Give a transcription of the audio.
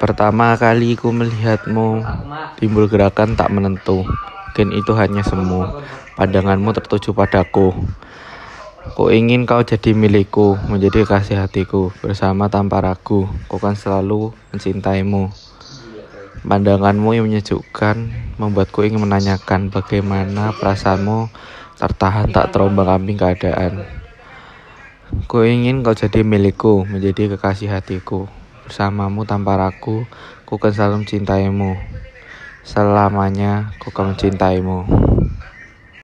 Pertama kali ku melihatmu, timbul gerakan tak menentu. Mungkin itu hanya semu. Pandanganmu tertuju padaku. Ku ingin kau jadi milikku, menjadi kasih hatiku. Bersama tanpa ragu, ku kan selalu mencintaimu. Pandanganmu yang menyejukkan, membuatku ingin menanyakan bagaimana perasaanmu tertahan tak terombang ambing keadaan. Ku ingin kau jadi milikku, menjadi kekasih hatiku. Bersamamu tanpa ragu, ku kan selalu mencintaimu. Selamanya ku akan mencintaimu.